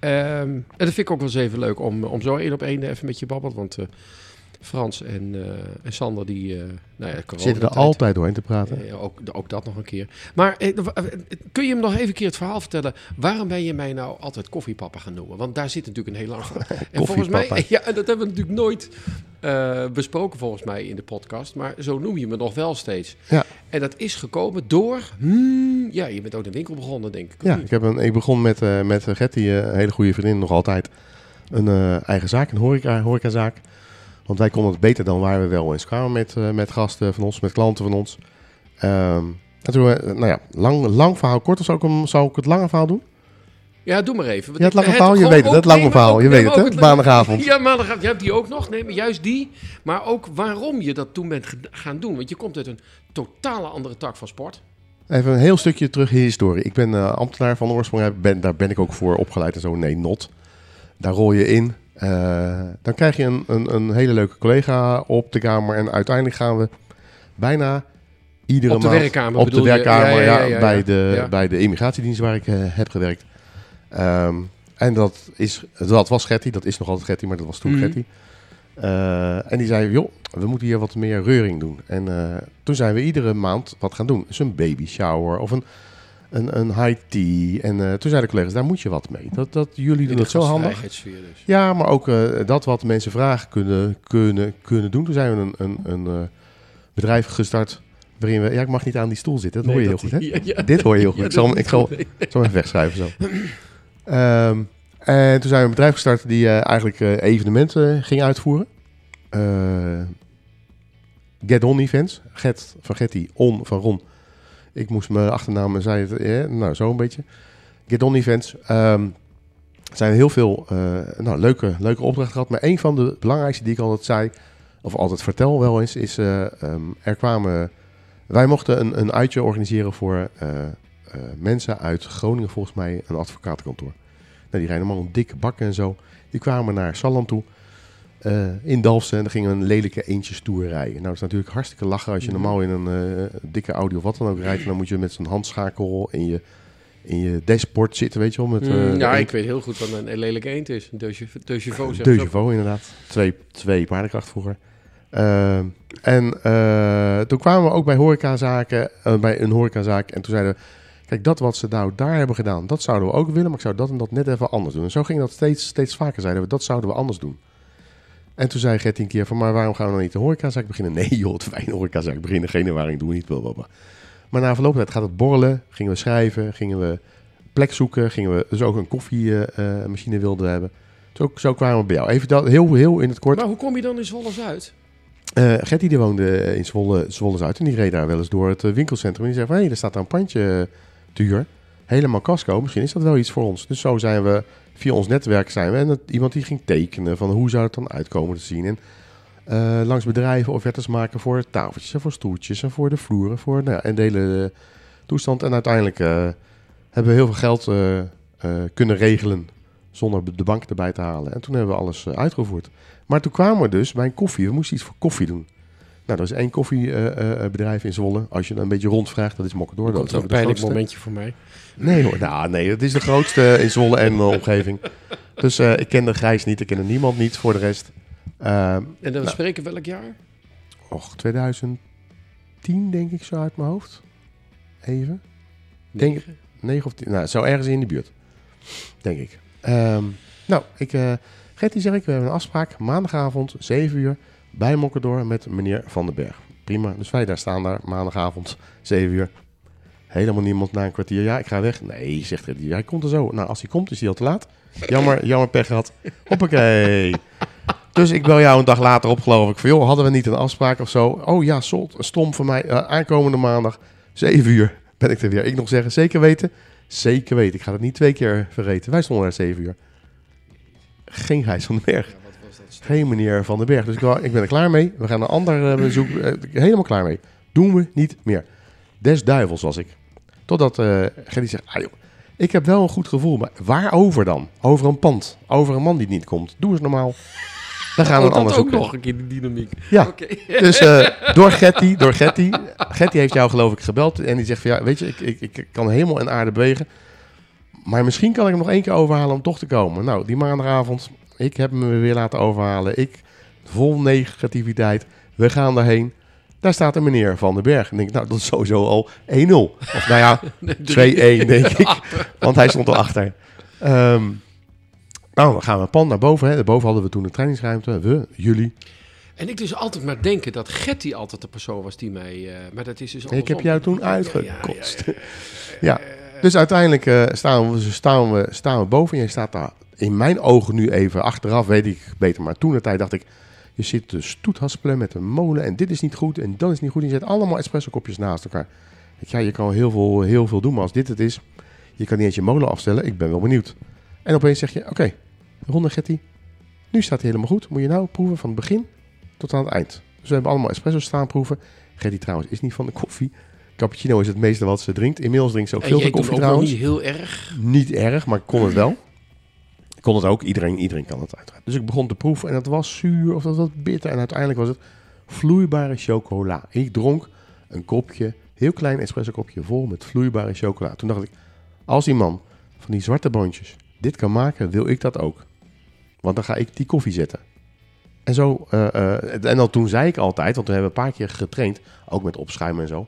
Ehm, en dat vind ik ook wel eens even leuk om, om zo één op één even met je babbelen. Want eh, Frans en, eh, en Sander, die... eh nou ja, zitten er altijd doorheen te praten. Eh, ook, ook dat nog een keer. Maar kun je hem nog even een keer het verhaal vertellen? Waarom ben je mij nou altijd koffiepapa gaan noemen? Want daar zit natuurlijk een heel lang. En volgens mij, ja, dat hebben we natuurlijk nooit besproken volgens mij in de podcast. Maar zo noem je me nog wel steeds. Ja. En dat is gekomen door, hmm, ja, je bent ook de winkel begonnen, denk ik. Ja, ik, heb een, ik begon met, met Getty, een hele goede vriendin, nog altijd. Een eigen zaak, een horeca, horecazaak. Want wij konden het beter dan waar we wel eens kwamen met, eh, met gasten van ons, met klanten van ons. Ehm, en toen, eh, nou ja, lang, lang verhaal kort, of zou ik, hem, zou ik het lange verhaal doen? Ja, doe maar even. Ja, het lange verhaal, je weet het, het lange verhaal, je weet het, hè? Maandagavond. Ja, maandagavond. Jij hebt die ook nog. Nee, maar juist die. Maar ook waarom je dat toen bent gaan doen. Want je komt uit een totale andere tak van sport. Even een heel stukje terug in de historie. Ik ben eh, ambtenaar van oorsprong, ben, daar ben ik ook voor opgeleid en zo. Nee, not. Daar rol je in. Eh, dan krijg je een, een, een hele leuke collega op de kamer. En uiteindelijk gaan we bijna iedere Op de maand... werkkamer Op de werkkamer, Ja, bij, de, bij de immigratiedienst waar ik eh, heb gewerkt. Ehm, en dat, is, dat was Getty, dat is nog altijd Getty, maar dat was toen. Getty. Eh, en die zei, joh, we moeten hier wat meer reuring doen. En toen zijn we iedere maand wat gaan doen. Dus een baby shower of een, een, een high tea. En eh, toen zeiden de collega's, daar moet je wat mee. Dat, dat jullie doen het zo handig. dus. Ja, maar ook eh, dat wat mensen vragen kunnen, kunnen, kunnen doen. Toen zijn we een, een, een eh, bedrijf gestart waarin we... Ja, ik mag niet aan die stoel zitten, dat hoor je heel goed, hè? Ja, ja. Dit hoor je heel goed. Ja, ik zal, hem- dat- ik zal, ik zal hem even wegschuiven zo. Ehm, en toen zijn we een bedrijf gestart die eigenlijk evenementen ging uitvoeren. Get On Events. Get van Getty, On van Ron. Ik moest mijn achternaam en zei het, eh, nou zo een beetje. Get On Events. Ehm zijn heel veel eh, nou, leuke, leuke opdrachten gehad. Maar een van de belangrijkste die ik altijd zei, of altijd vertel wel eens, is eh, ehm, er kwamen... Wij mochten een, een uitje organiseren voor mensen uit Groningen, volgens mij een advocatenkantoor. Nou, die rijden allemaal een dikke bakken en zo. Die kwamen naar Salland toe, eh, in Dalfsen, en dan gingen we een lelijke eentjestoer rijden. Nou, dat is natuurlijk hartstikke lachen als je Mhm. normaal in een eh, dikke Audi of wat dan ook rijdt. En dan moet je met zo'n handschakel in je, in je dashboard zitten, weet je wel. Met, eh, Mm, de ja, ik weet heel goed wat een lelijke eend is. Een Chevaux, zeg inderdaad. Twee, twee paardenkracht vroeger. En eh, toen kwamen we ook bij horecazaken, eh, bij een horecazaak. En toen zeiden we, kijk, dat wat ze nou daar hebben gedaan, dat zouden we ook willen. Maar ik zou dat en dat net even anders doen. En zo ging dat steeds, steeds vaker. Zeiden we, dat zouden we anders doen. En toen zei Gertie een keer van, maar waarom gaan we dan niet een horecazaak beginnen? Nee joh, het wij een horecazaak beginnen. Geen ervaring, doen we niet. Blablabla. Maar na verloop van tijd gaat het borrelen. Gingen we schrijven, gingen we plek zoeken. Gingen we dus ook een koffiemachine wilden hebben. Zo, zo kwamen we bij jou. Even dat, heel, heel in het kort. Maar hoe kom je dan in Zwolle Zuid? Eh Gertie die woonde in Zwolle, Zwolle Zuid en die reed daar wel eens door het eh, winkelcentrum. En die zei van, hé, er staat daar een pandje eh, huur. Helemaal casco, misschien is dat wel iets voor ons. Dus zo zijn we, via ons netwerk zijn we. En iemand die ging tekenen van hoe zou het dan uitkomen te zien. En eh, langs bedrijven offertes maken voor tafeltjes en voor stoeltjes en voor de vloeren. Voor, nou en de hele eh, toestand. En uiteindelijk eh, hebben we heel veel geld kunnen regelen zonder de bank erbij te halen. En toen hebben we alles uitgevoerd. Maar toen kwamen we dus bij een koffie. We moesten iets voor koffie doen. Nou, er is één koffiebedrijf in Zwolle. Als je dan een beetje rondvraagt, dat is Mokkendoor. Dat Dat is een pijnlijk momentje voor mij. Nee hoor, nou, nee, het is de grootste in Zwolle en de omgeving. Dus eh, ik ken de Grijs niet, ik ken niemand niet voor de rest. Ehm En dan Nou. spreken we welk jaar? och, 2010 denk ik zo uit mijn hoofd. Even. Denk- Negen? 9 of 10, nou, zo ergens in de buurt. Denk ik. Ehm, nou, ik, eh Gertie zeg ik, we hebben een afspraak maandagavond, 7 uur, bij Mokkendoor met meneer Van den Berg. Prima, dus wij daar staan daar maandagavond, 7 uur. Helemaal niemand na een kwartier. Ja, ik ga weg. Nee, zegt Gertie, hij komt er zo. Nou, als hij komt is hij al te laat. Jammer, jammer pech gehad. Hoppakee. Dus ik bel jou een dag later op, geloof ik. Van, joh, hadden we niet een afspraak of zo? Oh ja, stom van mij. Eh, aankomende maandag, 7 uur, ben ik er weer. Ik nog zeggen, zeker weten? Zeker weten. Ik ga het niet twee keer vergeten. Wij stonden daar 7 uur. geen Gijs van den Berg. Geen meneer Van den Berg. Dus ik, wou- ik ben er klaar mee. We gaan een ander eh, bezoek. eh, helemaal klaar mee. Doen we niet meer. Des duivels was ik. Totdat Gerry zegt, ah joh, ik heb wel een goed gevoel. Maar waarover dan? Over een pand. Over een man die niet komt. Doe eens normaal. Dan gaan we Oh, een ander dat ook nog een keer, die dynamiek. Ja, dus door Getty, door Getty. Getty heeft jou geloof ik gebeld. En die zegt van ja, weet je, ik, ik, ik kan hemel en aarde bewegen. Maar misschien kan ik hem nog één keer overhalen om toch te komen. Nou, die maandagavond, ik heb hem weer laten overhalen. Ik, vol negativiteit, we gaan daarheen. Daar staat een meneer Van den Berg. En ik denk, nou, dat is sowieso al 1-0. Of nou ja, 2-1 denk ik. Want hij stond erachter. Ehm nou, dan gaan we pand naar boven. Hè. Daarboven hadden we toen een trainingsruimte. We, jullie. En ik dus altijd maar denken dat Getty altijd de persoon was die mij... eh, maar dat is dus Ik heb andersom. jou toen Ja, ja, ja, uitgekost. ja, Ja, dus uiteindelijk eh, staan, we, staan, we, staan we boven en je staat daar in mijn ogen nu even achteraf, weet ik beter. Maar toen de tijd dacht ik, je zit te stoethaspelen met een molen en dit is niet goed en dat is niet goed. En je zet allemaal espresso kopjes naast elkaar. Ik, ja, je kan heel veel, heel veel doen, maar als dit het is, je kan niet eens je molen afstellen. Ik ben wel benieuwd. En opeens zeg je, oké, Ronde Getty, nu staat hij helemaal goed. Moet je nou proeven van het begin tot aan het eind. Dus we hebben allemaal espresso staan proeven. Getty trouwens is niet van de koffie. Cappuccino is het meeste wat ze drinkt. Inmiddels drinkt ze ook veel koffie trouwens. niet heel erg. Niet erg, maar ik kon het wel. Kon het ook. Iedereen, iedereen kan het uiteraard. Dus ik begon te proeven en het was zuur of dat was bitter. En uiteindelijk was het vloeibare chocola. Ik dronk een kopje, heel klein espresso kopje vol met vloeibare chocola. Toen dacht ik, als die man van die zwarte boontjes dit kan maken, wil ik dat ook. Want dan ga ik die koffie zetten. En zo, eh, eh, en dan toen zei ik altijd, want we hebben een paar keer getraind, ook met opschuimen en zo,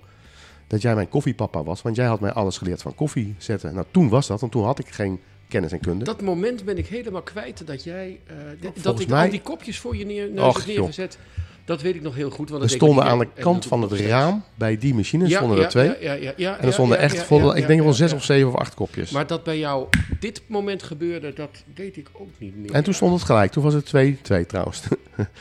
dat jij mijn koffiepapa was. Want jij had mij alles geleerd van koffie zetten. Nou, toen was dat, want toen had ik geen kennis en kunde. Dat moment ben ik helemaal kwijt dat jij... eh, dat ik mij- al die kopjes voor je neer, neus Och, joh. neergezet. Dat weet ik nog heel goed. Want stonden aan de kant van het raam bij die machines, Ja, stonden er twee. Ja, ja, ja, ja, en er stonden echt ik denk wel zes of zeven of acht kopjes. Maar dat bij jou dit moment gebeurde, dat deed ik ook niet meer. en toen stond het gelijk. Toen was het 2-2 trouwens.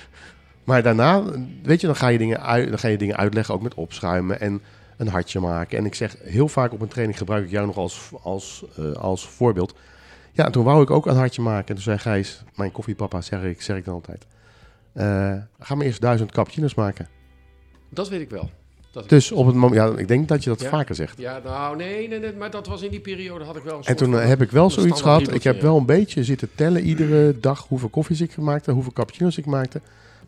maar daarna, weet je, dan ga je, dingen uit, dan ga je dingen uitleggen, ook met opschuimen en een hartje maken. En ik zeg heel vaak op een training gebruik ik jou nog als, als, eh, als voorbeeld. Ja, en toen wou ik ook een hartje maken. En toen zei Gijs, mijn koffiepapa, zeg ik, zeg ik dan altijd. eh, ga maar eerst duizend cappuccino's maken. Dat weet ik wel. Dat Dus op het moment, ja, ik denk dat je dat Ja. vaker zegt. Ja, nou, nee, nee, nee, maar dat was in die periode had ik wel een En toen eh, heb ik wel zoiets gehad. Ik heb wel een beetje zitten tellen iedere dag hoeveel koffies ik maakte, hoeveel cappuccino's ik maakte.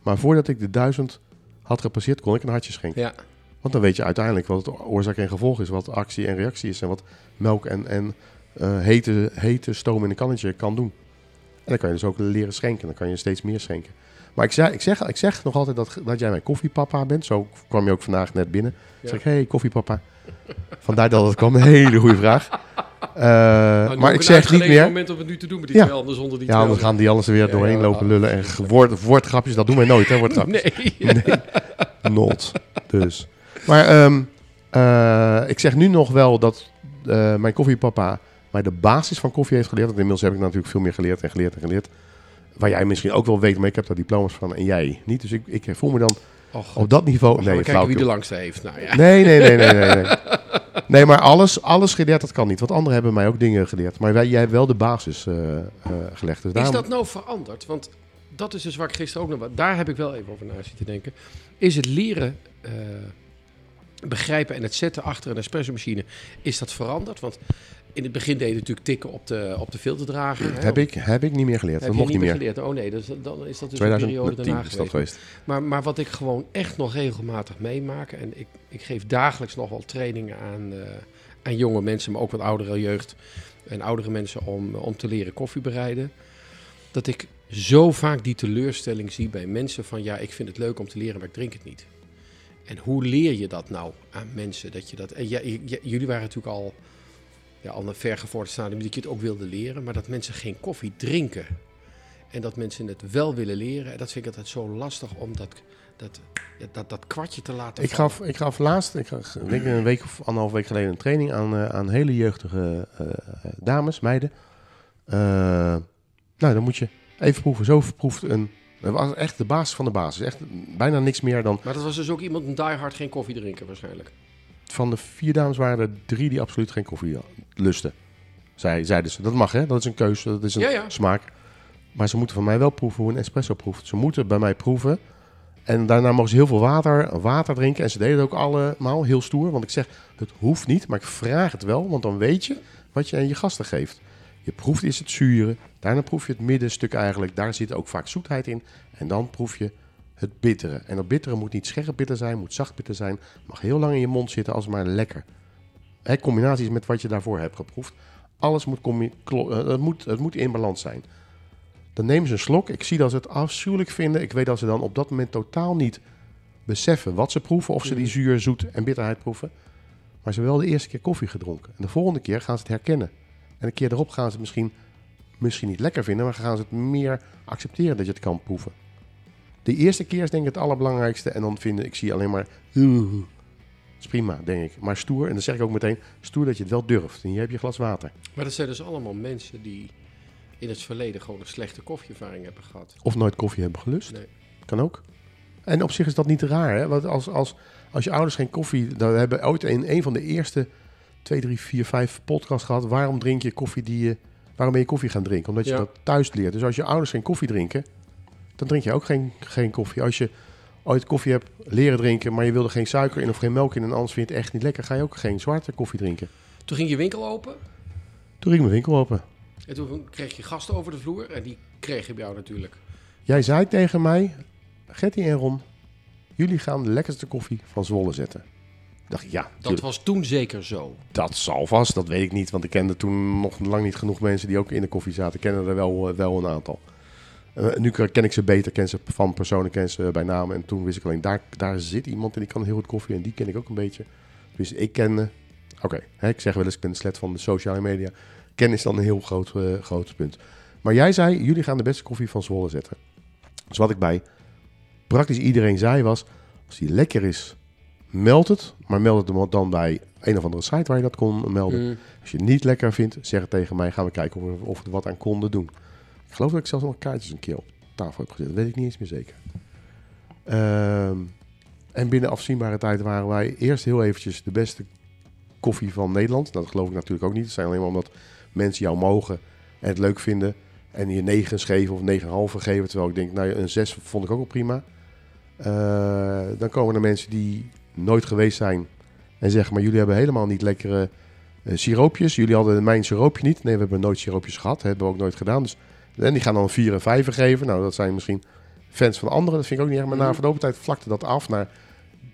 Maar voordat ik de duizend had gepasseerd, kon ik een hartje schenken. Ja, Want dan weet je uiteindelijk wat het oorzaak en gevolg is, wat actie en reactie is en wat melk en, en eh, hete, hete stoom in een kannetje kan doen. En dan kan je dus ook leren schenken. Dan kan je steeds meer schenken. Maar ik, zei, ik, zeg, ik zeg nog altijd dat, dat jij mijn koffiepapa bent. Zo kwam je ook vandaag net binnen. Ja. Zeg ik, hey koffiepapa. Vandaar dat het kwam. Een hele goede vraag. Eh, Nou, maar ik zeg niet meer. moment om het nu te doen met die Ja. twee anders zonder die Ja, anders gaan die anders er weer Ja, doorheen ja, lopen lullen. En woord, woordgrapjes, dat doen wij nooit, hè? Woordgrapjes. Nee. Not. Dus. Maar ehm, eh, ik zeg nu nog wel dat mijn koffiepapa mij de basis van koffie heeft geleerd. Want inmiddels heb ik natuurlijk veel meer geleerd en geleerd en geleerd. Waar jij misschien ook wel weet, maar ik heb daar diploma's van en jij niet. Dus ik, ik voel me dan Och, op dat niveau... gaan Nee, kijken wie de langste heeft. Nou ja. nee, nee, nee, nee, nee, nee. Nee, maar alles, alles geleerd, dat kan niet. Want anderen hebben mij ook dingen geleerd. Maar wij, jij hebt wel de basis eh, eh, gelegd. Dus Is dat nou veranderd? Want dat is dus waar ik gisteren ook nog... wat- Daar heb ik wel even over na zitten denken. Is het leren eh, begrijpen en het zetten achter een espresso machine... is dat veranderd? Want in het begin deed je natuurlijk tikken op de, op de filterdrager. heb, ik, heb ik niet meer geleerd. Heb dat mocht niet meer. geleerd? Oh nee, dus, dan is dat dus een periode 2010 daarna geweest. geweest. Maar, maar wat ik gewoon echt nog regelmatig meemaak... en ik, ik geef dagelijks nog wel trainingen aan, eh, aan jonge mensen... maar ook wat oudere jeugd en oudere mensen om, om te leren koffie bereiden... dat ik zo vaak die teleurstelling zie bij mensen van... ja, ik vind het leuk om te leren, maar ik drink het niet. En hoe leer je dat nou aan mensen? Dat je dat, en ja, jullie waren natuurlijk al, ja, al een vergevorderd stadium dat je het ook wilde leren... maar dat mensen geen koffie drinken... En dat mensen het wel willen leren. En dat vind ik altijd zo lastig om dat, dat, dat, dat kwartje te laten Ik vallen. gaf, ik gaf laatst, ik gaf, denk een week of anderhalf week geleden, een training aan, eh, aan hele jeugdige eh, eh, dames, meiden. Nou, dan moet je even proeven. Zo proeft een. Dat was echt de basis van de basis. Echt bijna niks meer dan. Maar dat was dus ook iemand, een diehard, geen koffie drinken waarschijnlijk. Van de vier dames waren er drie die absoluut geen koffie lusten. Zij, zeiden ze. Dat mag, hè? Dat is een keuze, dat is een Ja, ja. smaak. Maar ze moeten van mij wel proeven hoe een espresso proeft. Ze moeten bij mij proeven. En daarna mogen ze heel veel water, water drinken. En ze deden het ook allemaal heel stoer. Want ik zeg, het hoeft niet, maar ik vraag het wel. Want dan weet je wat je aan je gasten geeft. Je proeft eerst het zure. Daarna proef je het middenstuk eigenlijk. Daar zit ook vaak zoetheid in. En dan proef je het bittere. En dat bittere moet niet scherp bitter zijn, moet zacht bitter zijn. Mag heel lang in je mond zitten als maar lekker. Hè, combinaties met wat je daarvoor hebt geproefd. Alles moet, eh, het moet, het moet in balans zijn. Dan nemen ze een slok. Ik zie dat ze het afschuwelijk vinden. Ik weet dat ze dan op dat moment totaal niet beseffen wat ze proeven. Of ze die zuur, zoet en bitterheid proeven. Maar ze hebben wel de eerste keer koffie gedronken. En de volgende keer gaan ze het herkennen. En een keer erop gaan ze het misschien, misschien niet lekker vinden. Maar gaan ze het meer accepteren dat je het kan proeven. De eerste keer is denk ik het allerbelangrijkste. En dan vinden, ik zie alleen maar... Dat is prima, denk ik. Maar stoer, en dan zeg ik ook meteen... Stoer dat je het wel durft. En hier heb je een glas water. Maar dat zijn dus allemaal mensen die in het verleden gewoon een slechte koffieervaring hebben gehad. Of nooit koffie hebben gelust. Nee. Kan ook. En op zich is dat niet raar. Hè? Want als, als, als je ouders geen koffie... Dan hebben we ooit in een van de eerste... twee, drie, vier, vijf podcasts gehad. Waarom drink je koffie die je... Waarom ben je koffie gaan drinken? Omdat je Ja. dat thuis leert. Dus als je ouders geen koffie drinken... dan drink je ook geen, geen koffie. Als je ooit koffie hebt leren drinken... maar je wilde geen suiker in of geen melk in... en anders vind je het echt niet lekker... ga je ook geen zwarte koffie drinken. Toen ging je winkel open Toen ging mijn winkel open. en toen kreeg je gasten over de vloer. En die kreeg je bij jou natuurlijk. Jij zei tegen mij... Gertie en Ron... jullie gaan de lekkerste koffie van Zwolle zetten. Ik dacht, ja, Dat was toen zeker zo. Dat zal vast, dat weet ik niet. Want ik kende toen nog lang niet genoeg mensen die ook in de koffie zaten. Ik kende er wel, eh, wel een aantal. Eh, nu ken ik ze beter, ken ze van personen, ken ze bij naam. En toen wist ik alleen, daar, daar zit iemand en die kan heel goed koffie. En die ken ik ook een beetje. Dus ik ken... Oké, hè, ik zeg wel eens, ik ben de slet van de sociale media. Kennis is dan een heel groot, eh, groot punt. Maar jij zei, jullie gaan de beste koffie van Zwolle zetten. Dus wat ik bij praktisch iedereen zei was... Als die lekker is, meld het. Maar meld het dan bij een of andere site waar je dat kon melden. Mm. Als je het niet lekker vindt, zeg het tegen mij. Gaan we kijken of we, of we er wat aan konden doen. Ik geloof dat ik zelfs nog kaartjes een keer op tafel heb gezet. Dat weet ik niet eens meer zeker. Ehm, en binnen afzienbare tijd waren wij eerst heel eventjes de beste koffie van Nederland. Dat geloof ik natuurlijk ook niet. Het zijn alleen maar omdat mensen jou mogen en het leuk vinden. En je 9 geven of 9,5 geven. Terwijl ik denk, nou een 6 vond ik ook wel prima. Eh, dan komen er mensen die nooit geweest zijn. En zeggen, maar jullie hebben helemaal niet lekkere eh, siroopjes. Jullie hadden mijn siroopje niet. Nee, we hebben nooit siroopjes gehad. Hebben we ook nooit gedaan. Dus, en die gaan dan een 4 en 5 geven. Nou, dat zijn misschien fans van anderen. Dat vind ik ook niet erg. Maar na Mhm. verloop tijd vlakte dat af naar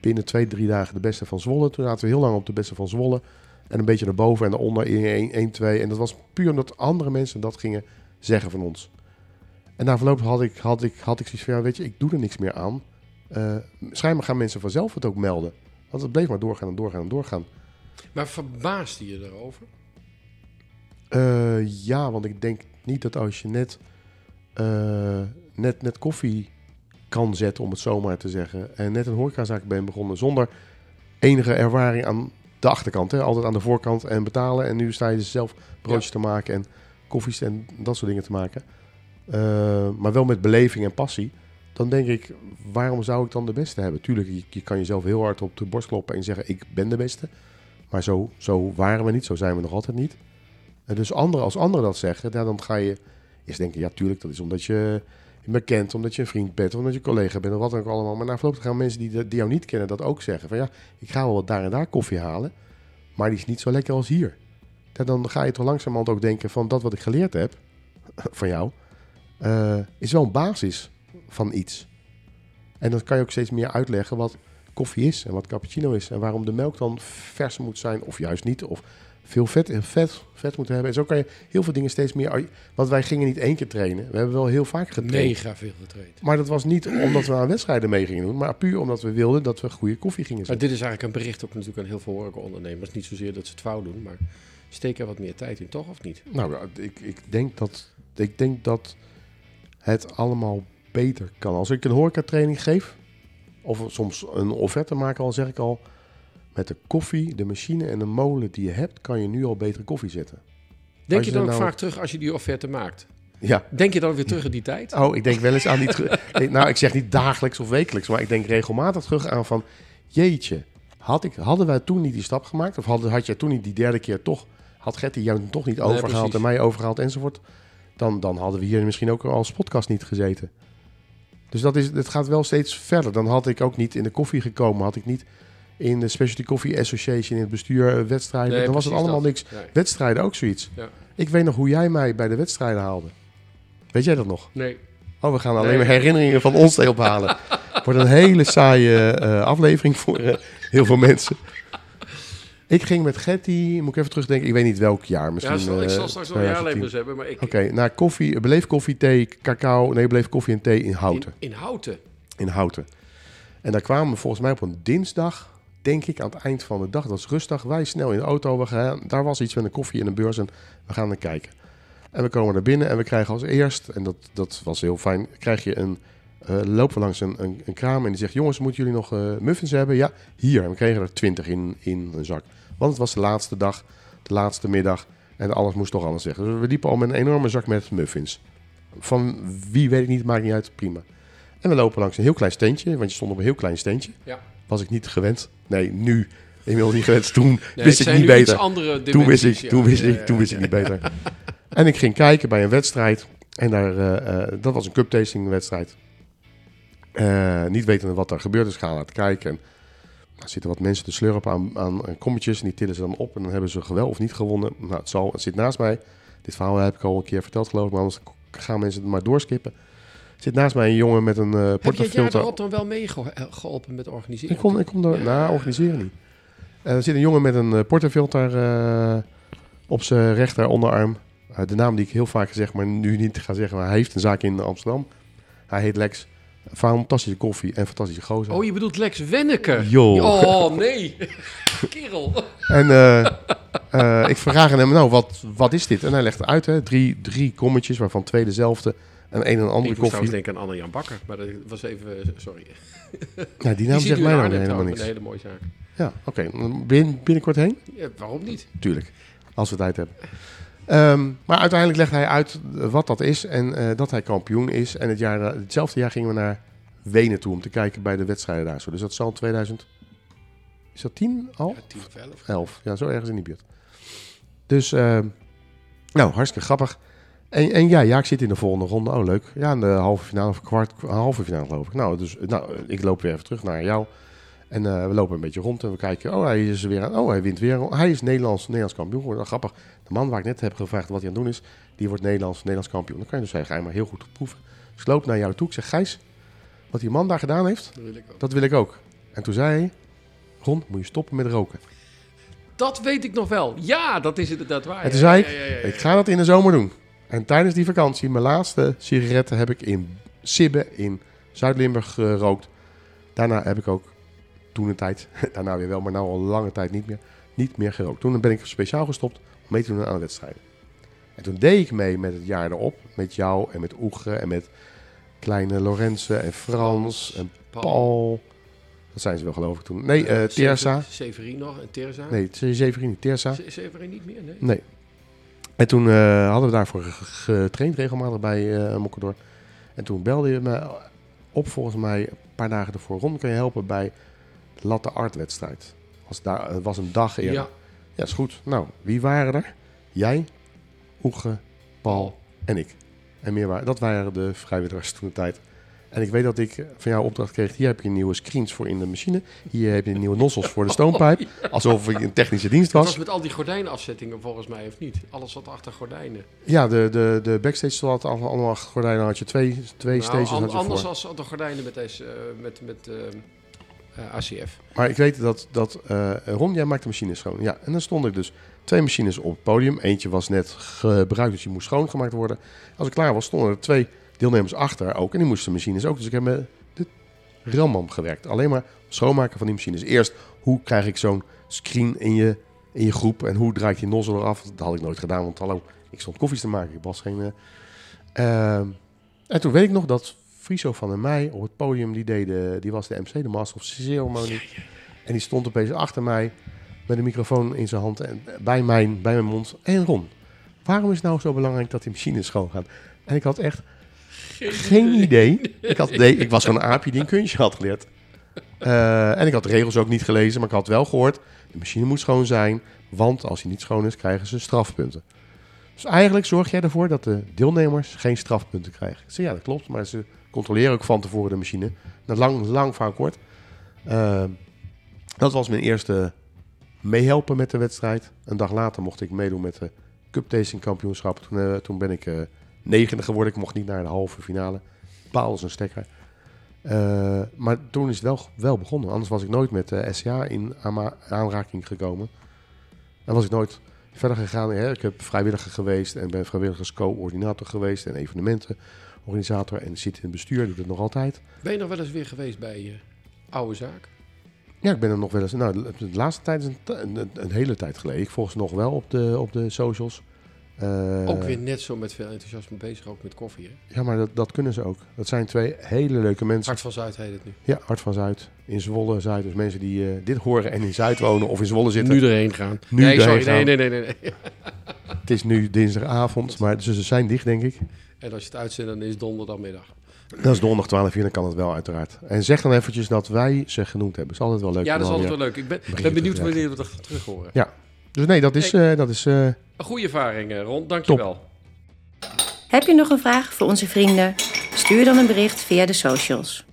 binnen twee, drie dagen de beste van Zwolle. Toen zaten we heel lang op de beste van Zwolle. En een beetje erboven en eronder in 1, 1, 2. En dat was puur omdat andere mensen dat gingen zeggen van ons. En na verloop had ik, had ik, had ik zoiets van, ja, weet je, ik doe er niks meer aan. Eh schijnbaar gaan mensen vanzelf het ook melden. Want het bleef maar doorgaan en doorgaan en doorgaan. Maar verbaasde je erover? Eh, ja, want ik denk niet dat als je net, eh, net, net koffie kan zetten, om het zo maar te zeggen, en net een horecazaak bent begonnen zonder enige ervaring aan de achterkant, hè, altijd aan de voorkant en betalen. En nu sta je dus zelf broodjes te maken en koffies en dat soort dingen te maken. Eh, maar wel met beleving en passie. Dan denk ik, waarom zou ik dan de beste hebben? Tuurlijk, je, je kan jezelf heel hard op de borst kloppen en zeggen, ik ben de beste. Maar zo, zo waren we niet, zo zijn we nog altijd niet. En dus anderen, als anderen dat zeggen, dan ga je eerst denken, ja, tuurlijk, dat is omdat je me kent, omdat je een vriend bent, omdat je collega bent, of wat dan ook allemaal. Maar na verloop gaan mensen die, jou niet kennen dat ook zeggen. Van ja, ik ga wel wat daar en daar koffie halen, maar die is niet zo lekker als hier. Dan ga je toch langzamerhand ook denken van dat wat ik geleerd heb van jou, eh, is wel een basis van iets. En dan kan je ook steeds meer uitleggen wat koffie is en wat cappuccino is. En waarom de melk dan vers moet zijn of juist niet. Of veel vet en vet, vet moet hebben. En zo kan je heel veel dingen steeds meer... Want wij gingen niet één keer trainen. We hebben wel heel vaak getraind. Mega veel getraind. Maar dat was niet omdat we aan wedstrijden mee gingen doen. Maar puur omdat we wilden dat we goede koffie gingen Maar zetten. dit is eigenlijk een bericht ook natuurlijk aan heel veel horecaondernemers. Niet zozeer dat ze het fout doen, maar steek er wat meer tijd in, toch of niet? Nou, ik, ik, denk dat, ik denk dat het allemaal beter kan. Als ik een horecatraining geef, of soms een offerte maak al, zeg ik al... Met de koffie, de machine en de molen die je hebt, kan je nu al betere koffie zetten. Denk je je dan ook nou- vaak terug als je die offerte maakt? Ja, Denk je dan weer terug in die tijd? Oh, ik denk wel eens aan die... nou, ik zeg niet dagelijks of wekelijks, maar ik denk regelmatig terug aan van... Jeetje, had ik, hadden wij toen niet die stap gemaakt? Of had, had jij toen niet die derde keer toch... Had Getty jou toch niet overgehaald en mij overgehaald enzovoort? dan, dan hadden we hier misschien ook als podcast niet gezeten. Dus dat is, het gaat wel steeds verder. Dan had ik ook niet in de koffie gekomen. Had ik niet in de Specialty Coffee Association in het bestuur eh, wedstrijden. Nee, dan was het allemaal dat. niks. Nee. Wedstrijden ook zoiets. Ja. Ik weet nog hoe jij mij bij de wedstrijden haalde. Weet jij dat nog? Nee. Oh, we gaan alleen Nee. maar herinneringen van ons te ophalen. Wordt een hele saaie eh, aflevering voor eh, heel veel mensen. Ik ging met Getty, moet ik even terugdenken, ik weet niet welk jaar. Misschien, Ja, zal- ik zal straks nog 2010. jaarlabels hebben, maar ik... Oké, naar koffie, beleef koffie, thee, cacao. Nee, beleef koffie en thee in Houten. In, in Houten. In Houten. En daar kwamen we volgens mij op een dinsdag, denk ik, aan het eind van de dag. Dat was rustig. Wij snel in de auto. We daar was iets met een koffie en een beurs en we gaan naar kijken. En we komen naar binnen en we krijgen als eerst, en dat, dat was heel fijn, krijg je een, eh, lopen langs een, een, een kraam en die zegt, jongens, moeten jullie nog eh, muffins hebben? Ja, hier. En we kregen er twintig in, in een zak. Want het was de laatste dag, de laatste middag en alles moest toch anders zeggen. Dus we liepen al met een enorme zak met muffins. Van wie weet ik niet, maakt niet uit, prima. En we lopen langs een heel klein steentje, want je stond op een heel klein steentje. Ja. Was ik niet gewend. Nee, nu inmiddels niet gewend. Toen Nee, wist ik niet beter. Toen wist ik, ja. toen wist Ja, ik, toen wist ik niet beter. En ik ging kijken bij een wedstrijd. En daar, eh, eh, dat was een cup tasting wedstrijd. Eh, niet wetende wat er gebeurt, dus gaan laten kijken. En er zitten wat mensen te slurpen aan, aan aan kommetjes. En die tillen ze dan op. En dan hebben ze gewel of niet gewonnen. Nou, het, zal, het zit naast mij. Dit verhaal heb ik al een keer verteld, geloof ik. Maar anders gaan mensen het maar doorskippen. Zit naast mij een jongen met een uh, Heb je het jaar portafilter. erop dan wel meegeholpen met organiseren? Ik kom, ik kom er, nou, organiseren niet. Eh, er zit een jongen met een uh, portafilter eh, op zijn rechter onderarm. Eh, de naam die ik heel vaak zeg, maar nu niet ga zeggen. Maar hij heeft een zaak in Amsterdam. Hij heet Lex. Fantastische koffie en fantastische gozer. Oh, je bedoelt Lex Wenneke? Joh. Oh, nee. Kerel. En eh, eh, ik vraag aan hem, nou, wat, wat is dit? En hij legt het uit, hè. Drie, drie kommetjes, waarvan twee dezelfde en een en andere Ik koffie. trouwens denken aan Anne-Jan Bakker, maar dat was even... eh, Sorry. Ja, die naam zegt mij in dan Arnhem helemaal niks. Een hele mooie zaak. Ja, oké. Bin, binnenkort heen? Ja, waarom niet? Tuurlijk, als we tijd hebben. Ehm, maar uiteindelijk legt hij uit wat dat is en eh, dat hij kampioen is. En het jaar, hetzelfde jaar gingen we naar Wenen toe om te kijken bij de wedstrijden daar zo. Dus dat zal 2000... Is dat 10 al? Ja, 10 of 11. 11. Ja, zo ergens in die buurt. Dus, ehm, nou, hartstikke grappig. En, en ja, ja, ik zit in de volgende ronde. Oh, leuk. Ja, in de halve finale of kwart, halve finale geloof ik. Nou, dus nou, ik loop weer even terug naar jou. En uh, we lopen een beetje rond en we kijken. Oh, hij is weer aan. Oh, hij wint weer. Hij is Nederlands, Nederlands kampioen geworden. Nou, grappig. De man waar ik net heb gevraagd wat hij aan het doen is, die wordt Nederlands, Nederlands kampioen. Dan kan je dus je maar heel goed proeven. Dus ik loop naar jou toe. Ik zeg, Gijs, wat die man daar gedaan heeft, Dat wil ik ook. dat wil ik ook. En toen zei hij, Ron, moet je stoppen met roken. Dat weet ik nog wel. Ja, dat is inderdaad waar. En toen zei ik, ja, ja, ja. ik ga dat in de zomer doen. En tijdens die vakantie, mijn laatste sigaretten heb ik in Sibbe in Zuid-Limburg gerookt. Daarna heb ik ook toen een tijd, daarna weer wel, maar nou al lange tijd niet meer, niet meer gerookt. Toen ben ik speciaal gestopt om mee te doen aan de wedstrijden. En toen deed ik mee met het jaar erop, met jou en met Oege en met kleine Lorenze en Frans en Paul. Dat zijn ze wel geloof ik toen. Nee, eh Terza. Severin nog en Terza. Nee, Severin, niet Terza. Se- Severin niet meer, nee. Nee. En toen eh, hadden we daarvoor ge- getraind regelmatig bij eh Mokkedor. En toen belde je me op volgens mij een paar dagen ervoor. Ron, kan je helpen bij de Latte Art wedstrijd? Was daar, het was een dag eerder. Ja. Ja, is goed. Nou, wie waren er? Jij, Oege, Paul en ik. En meer waren, dat waren de vrijwilligers toen de tijd. En ik weet dat ik van jou opdracht kreeg. Hier heb je nieuwe screens voor in de machine. Hier heb je nieuwe nozzels voor de stoompijp. Alsof ik een technische dienst dat was. was met al die gordijnenafzettingen volgens mij, of niet? Alles wat achter gordijnen. Ja, de, de, de backstage stond allemaal, achter gordijnen. had je twee, twee Nou, stages an- had je anders als de gordijnen met, deze, eh, met, met eh, eh, ACF. Maar ik weet dat, dat Ron, jij maakt de machine schoon. Ja, en dan stond ik dus twee machines op het podium. Eentje was net gebruikt, dus die moest schoongemaakt worden. Als ik klaar was, stonden er twee deelnemers achter ook. En die moesten machines ook. Dus ik heb met de ramman gewerkt. Alleen maar schoonmaken van die machines. Eerst, hoe krijg ik zo'n screen in je, in je groep? En hoe draai ik die nozzle eraf? Dat had ik nooit gedaan, want hallo, ik stond koffies te maken. Ik was geen... eh, ehm, en toen weet ik nog dat Friso van der Meij op het podium, die, deed de, die was de MC, de Master of Ceremony. En die stond opeens achter mij met een microfoon in zijn hand en bij mijn, bij mijn mond. En Ron, waarom is het nou zo belangrijk dat die machines schoon gaan? En ik had echt geen idee. Ik, had, nee, ik was gewoon een aapje die een kunstje had geleerd. Eh, en ik had de regels ook niet gelezen, maar ik had wel gehoord... de machine moet schoon zijn, want als hij niet schoon is, krijgen ze strafpunten. Dus eigenlijk zorg jij ervoor dat de deelnemers geen strafpunten krijgen. Ik ja, dat klopt, maar ze controleren ook van tevoren de machine. Dat lang, lang vaak kort. Uh, dat was mijn eerste meehelpen met de wedstrijd. Een dag later mocht ik meedoen met de Cup Tasting Kampioenschap. Toen, uh, toen ben ik uh, negende geworden. Ik mocht niet naar de halve finale. Paal is een stekker. Uh, maar toen is het wel, wel begonnen. Anders was ik nooit met de SCA in aanraking gekomen. Dan was ik nooit verder gegaan. Hè. Ik heb vrijwilliger geweest en ben vrijwilligers coördinator geweest en evenementenorganisator en zit in het bestuur, doe het nog altijd. Ben je nog wel eens weer geweest bij je oude zaak? Ja, ik ben er nog wel eens. Nou, de laatste tijd is een, een, een hele tijd geleden. Ik volg ze nog wel op de, op de socials. Uh, ook weer net zo met veel enthousiasme bezig, ook met koffie. Hè? Ja, maar dat, dat kunnen ze ook. Dat zijn twee hele leuke mensen. Hart van Zuid heet het nu. Ja, Hart van Zuid. In Zwolle, Zuid. Dus mensen die uh, dit horen en in Zuid wonen of in Zwolle zitten. Nu erheen gaan. Nu nee, sorry, gaan. nee, nee, nee, nee. het is nu dinsdagavond, maar dus ze zijn dicht, denk ik. En als je het uitzendt, dan is het donderdagmiddag. Dat is donderdag 12 uur, dan kan het wel uiteraard. En zeg dan eventjes dat wij ze genoemd hebben. Dat is altijd wel leuk. Ja, dat is altijd wel leuk. Ik ben, ben benieuwd wanneer we dat terug horen. Ja. Dus nee, dat is... Hey. Uh, dat is uh, een goede ervaring, uh, Ron. Dankjewel. Top. Heb je nog een vraag voor onze vrienden? Stuur dan een bericht via de socials.